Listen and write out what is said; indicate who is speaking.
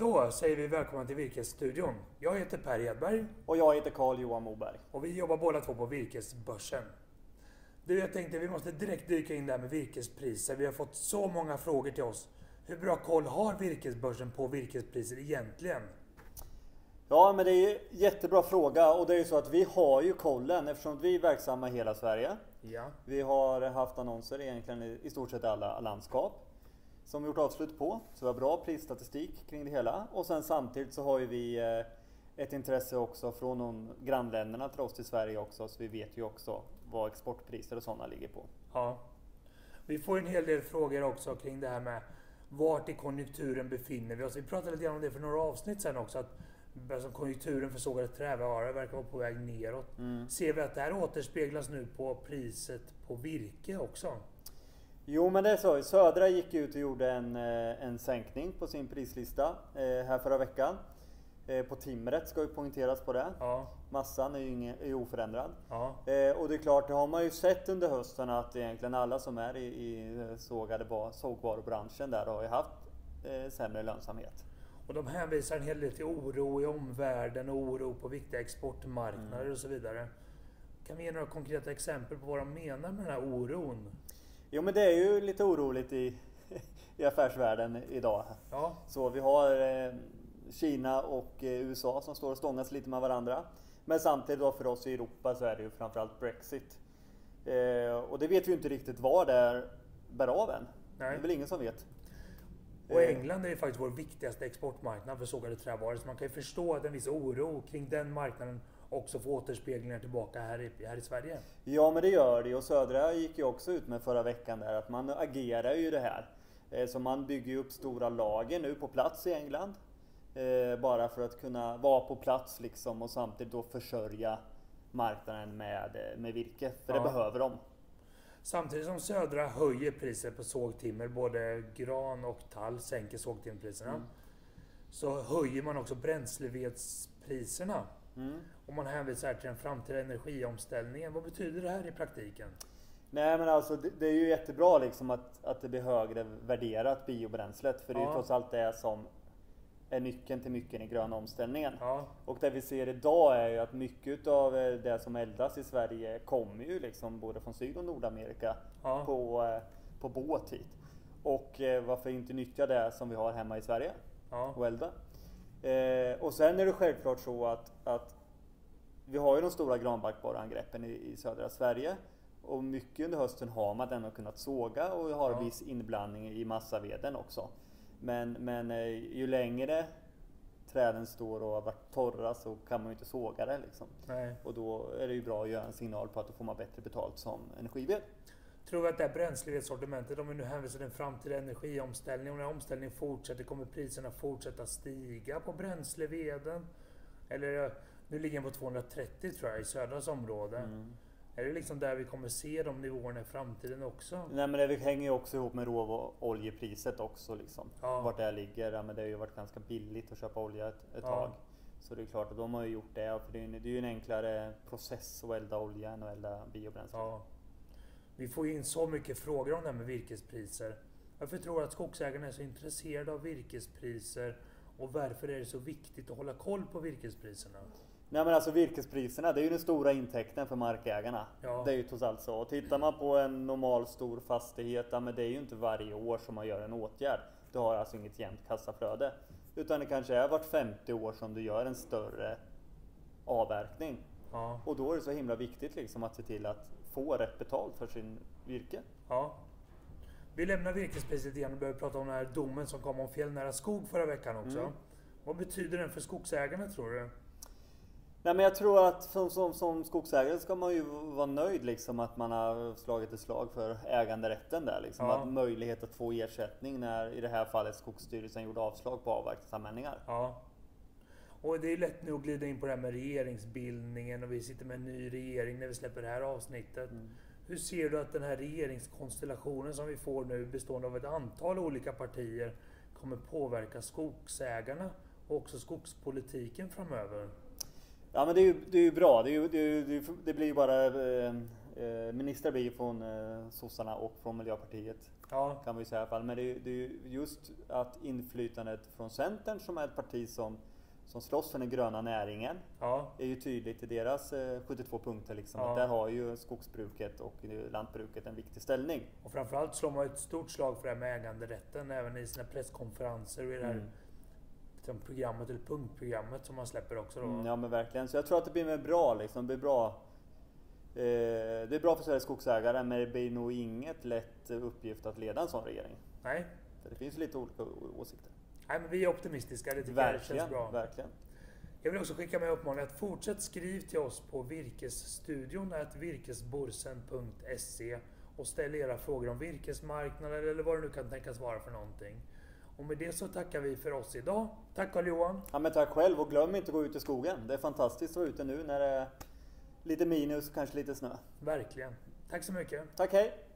Speaker 1: Då säger vi välkomna till Virkesstudion. Jag heter Per Edberg
Speaker 2: Och jag heter Carl Johan Moberg.
Speaker 1: och vi jobbar båda två på Virkesbörsen. Du, jag tänkte vi måste direkt dyka in där med virkespriser. Vi har fått så många frågor till oss. Hur bra koll har Virkesbörsen på virkespriser egentligen?
Speaker 2: Ja, men det är ju jättebra fråga och det är ju så att vi har ju kollen eftersom vi är verksamma i hela Sverige.
Speaker 1: Ja.
Speaker 2: Vi har haft annonser egentligen i i stort sett alla landskap som vi gjort avslut på. Så vi har bra prisstatistik kring det hela och sen samtidigt så har ju vi eh, ett intresse också från de grannländerna till oss till Sverige också så vi vet ju också vad exportpriser och sådana ligger på.
Speaker 1: ja. Vi får en hel del frågor också kring det här med vart i konjunkturen befinner vi oss. Vi pratade lite grann om det för några avsnitt sen också. Att alltså, konjunkturen för sågade trävaror verkar vara på väg neråt. Ser vi att det här återspeglas nu på priset på virke också?
Speaker 2: Jo men det är så. Södra gick ut och gjorde en, eh, en sänkning på sin prislista eh, här förra veckan. Eh, På timret ska ju poängteras på det.
Speaker 1: Ja,
Speaker 2: Massan är ju, ingen, är oförändrad.
Speaker 1: ja,
Speaker 2: och det är klart, det har man ju sett under hösten att egentligen alla som är i, i sågade sågvarubranschen där har ju haft eh, sämre lönsamhet.
Speaker 1: Och de hänvisar en hel del till oro i omvärlden och oro på viktiga exportmarknader
Speaker 2: Mm.
Speaker 1: och så vidare. Kan vi ge några konkreta exempel på vad de menar med den här oron?
Speaker 2: Jo men det är ju lite oroligt i, i affärsvärlden idag.
Speaker 1: Ja,
Speaker 2: Så vi har eh, Kina och eh, USA som står och stångas lite med varandra. Men samtidigt då för oss i Europa så är det ju framförallt Brexit. Eh, och det vet vi ju inte riktigt var det är bär av än. Det
Speaker 1: Nej.
Speaker 2: är väl ingen som vet.
Speaker 1: och England är ju faktiskt vår viktigaste exportmarknad för sågade trävaror. Så man kan ju förstå att en viss oro kring den marknaden också får återspeglingar tillbaka här i, här i Sverige.
Speaker 2: Ja men det gör det och Södra gick ju också ut med förra veckan där att man agerar ju det här. Eh, Så man bygger ju upp stora lager nu på plats i England. eh, Bara för att kunna vara på plats liksom och samtidigt då försörja marknaden med, eh, med virke. För
Speaker 1: Ja.
Speaker 2: det behöver de.
Speaker 1: Samtidigt som Södra höjer priset på sågtimmer, både gran och tall sänker sågtimmerpriserna.
Speaker 2: Mm.
Speaker 1: Så höjer man också bränslevedspriserna.
Speaker 2: Mm.
Speaker 1: Och man hänvisar till den framtida energiomställningen. Vad betyder det här i praktiken?
Speaker 2: Nej men alltså det, det är ju jättebra liksom att, att det blir högre värderat biobränslet. För det är ju
Speaker 1: Ja.
Speaker 2: trots allt det som är nyckeln till mycket i den gröna omställningen.
Speaker 1: Ja,
Speaker 2: Och det vi ser idag är ju att mycket av det som eldas i Sverige kommer ju liksom både från Syd och Nordamerika
Speaker 1: ja,
Speaker 2: på, eh, på båt hit. Och eh, varför inte nyttja det som vi har hemma i Sverige
Speaker 1: ja,
Speaker 2: och elda? Eh, och sen är det självklart så att, att vi har ju de stora granbarkborreangreppen i, i södra Sverige. Och mycket under hösten har man ändå kunnat såga och har
Speaker 1: Ja.
Speaker 2: viss inblandning i massaveden också. Men, men eh, ju längre träden står och har varit torra så kan man ju inte såga det liksom. Och då är det ju bra att göra en signal på att då får man bättre betalt som energived.
Speaker 1: Tror att det här bränslevedssortimentet, om vi nu hänvisar till den framtida energiomställningen, om den här omställningen fortsätter, kommer priserna fortsätta stiga på bränsleveden? Eller, nu ligger den på 230 tror jag i södras område.
Speaker 2: Mm.
Speaker 1: Är det liksom där vi kommer se de nivåerna i framtiden också?
Speaker 2: Nej men det hänger ju också ihop med råoljepriset också liksom.
Speaker 1: Ja.
Speaker 2: Vart det ligger. Ja, men det har ju varit ganska billigt att köpa olja ett, ett
Speaker 1: Ja.
Speaker 2: tag. Så det är klart att de har ju gjort det. För det är ju det är ju en enklare process att elda olja än att elda biobränsle.
Speaker 1: Ja. Vi får in så mycket frågor om det här med virkespriser. Varför tror du att skogsägarna är så intresserade av virkespriser? Och varför är det så viktigt att hålla koll på virkespriserna?
Speaker 2: Nej men alltså virkespriserna, det är ju den stora intäkten för markägarna.
Speaker 1: Ja.
Speaker 2: Det är ju trots allt så. Och tittar man på en normal stor fastighet, ja, men det är ju inte varje år som man gör en åtgärd. Du har alltså inget jämnt kassaflöde. Utan det kanske är vart 50 år som du gör en större avverkning.
Speaker 1: Ja.
Speaker 2: Och då är det så himla viktigt liksom att se till att få rätt betalt för sin virke.
Speaker 1: ja. Vi lämnar virkespriset igen och börjar prata om den här domen som kom om fjällnära skog förra veckan också.
Speaker 2: Mm.
Speaker 1: Vad betyder den för skogsägarna tror du?
Speaker 2: Nej men jag tror att som, som, som skogsägare ska man ju vara nöjd liksom att man har slagit ett slag för äganderätten där liksom.
Speaker 1: Ja.
Speaker 2: Att möjlighet att få ersättning när i det här fallet Skogsstyrelsen gjorde avslag på avverkningsanmälningar.
Speaker 1: Ja. Och det är lätt nu att glida in på det här med regeringsbildningen och vi sitter med en ny regering när vi släpper det här avsnittet.
Speaker 2: Mm.
Speaker 1: Hur ser du att den här regeringskonstellationen som vi får nu bestående av ett antal olika partier kommer påverka skogsägarna och också skogspolitiken framöver?
Speaker 2: Ja men det är ju, det är ju bra. Det, är ju, det, är det blir ju bara eh, eh, ministrar blir från eh, sossarna och från Miljöpartiet.
Speaker 1: Ja,
Speaker 2: Kan vi säga i alla fall. Men det är, ju- det är ju just att inflytandet från Centern som är ett parti som, som slåss för den gröna näringen
Speaker 1: ja,
Speaker 2: är ju tydligt i deras eh, 72 punkter. Liksom.
Speaker 1: Ja.
Speaker 2: Att där har ju skogsbruket och eh, lantbruket en viktig ställning.
Speaker 1: och framförallt slår man ett stort slag för det här med äganderätten även i sina presskonferenser och i det här
Speaker 2: Mm.
Speaker 1: liksom, programmet eller punktprogrammet som man släpper också då.
Speaker 2: Mm, ja men verkligen. Så jag tror att det blir bra liksom. Det blir bra. Eh, det är bra för Sveriges skogsägare men det blir nog inget lätt uppgift att leda en sån regering.
Speaker 1: Nej,
Speaker 2: För det finns lite olika åsikter.
Speaker 1: Nej, men vi är optimistiska. Det tycker jag känns
Speaker 2: Verkligen,
Speaker 1: bra.
Speaker 2: verkligen.
Speaker 1: Jag vill också skicka med uppmaningen att fortsätt skriv till oss på virkesstudion virkesborsen.se och ställ era frågor om virkesmarknaden eller vad det nu kan tänkas vara för någonting. Och med det så tackar vi för oss idag. Tack Carl-Johan.
Speaker 2: Ja men tack själv och glöm inte att gå ut i skogen. Det är fantastiskt att vara ute nu när det är lite minus och kanske lite snö.
Speaker 1: Verkligen. Tack så mycket.
Speaker 2: Tack hej!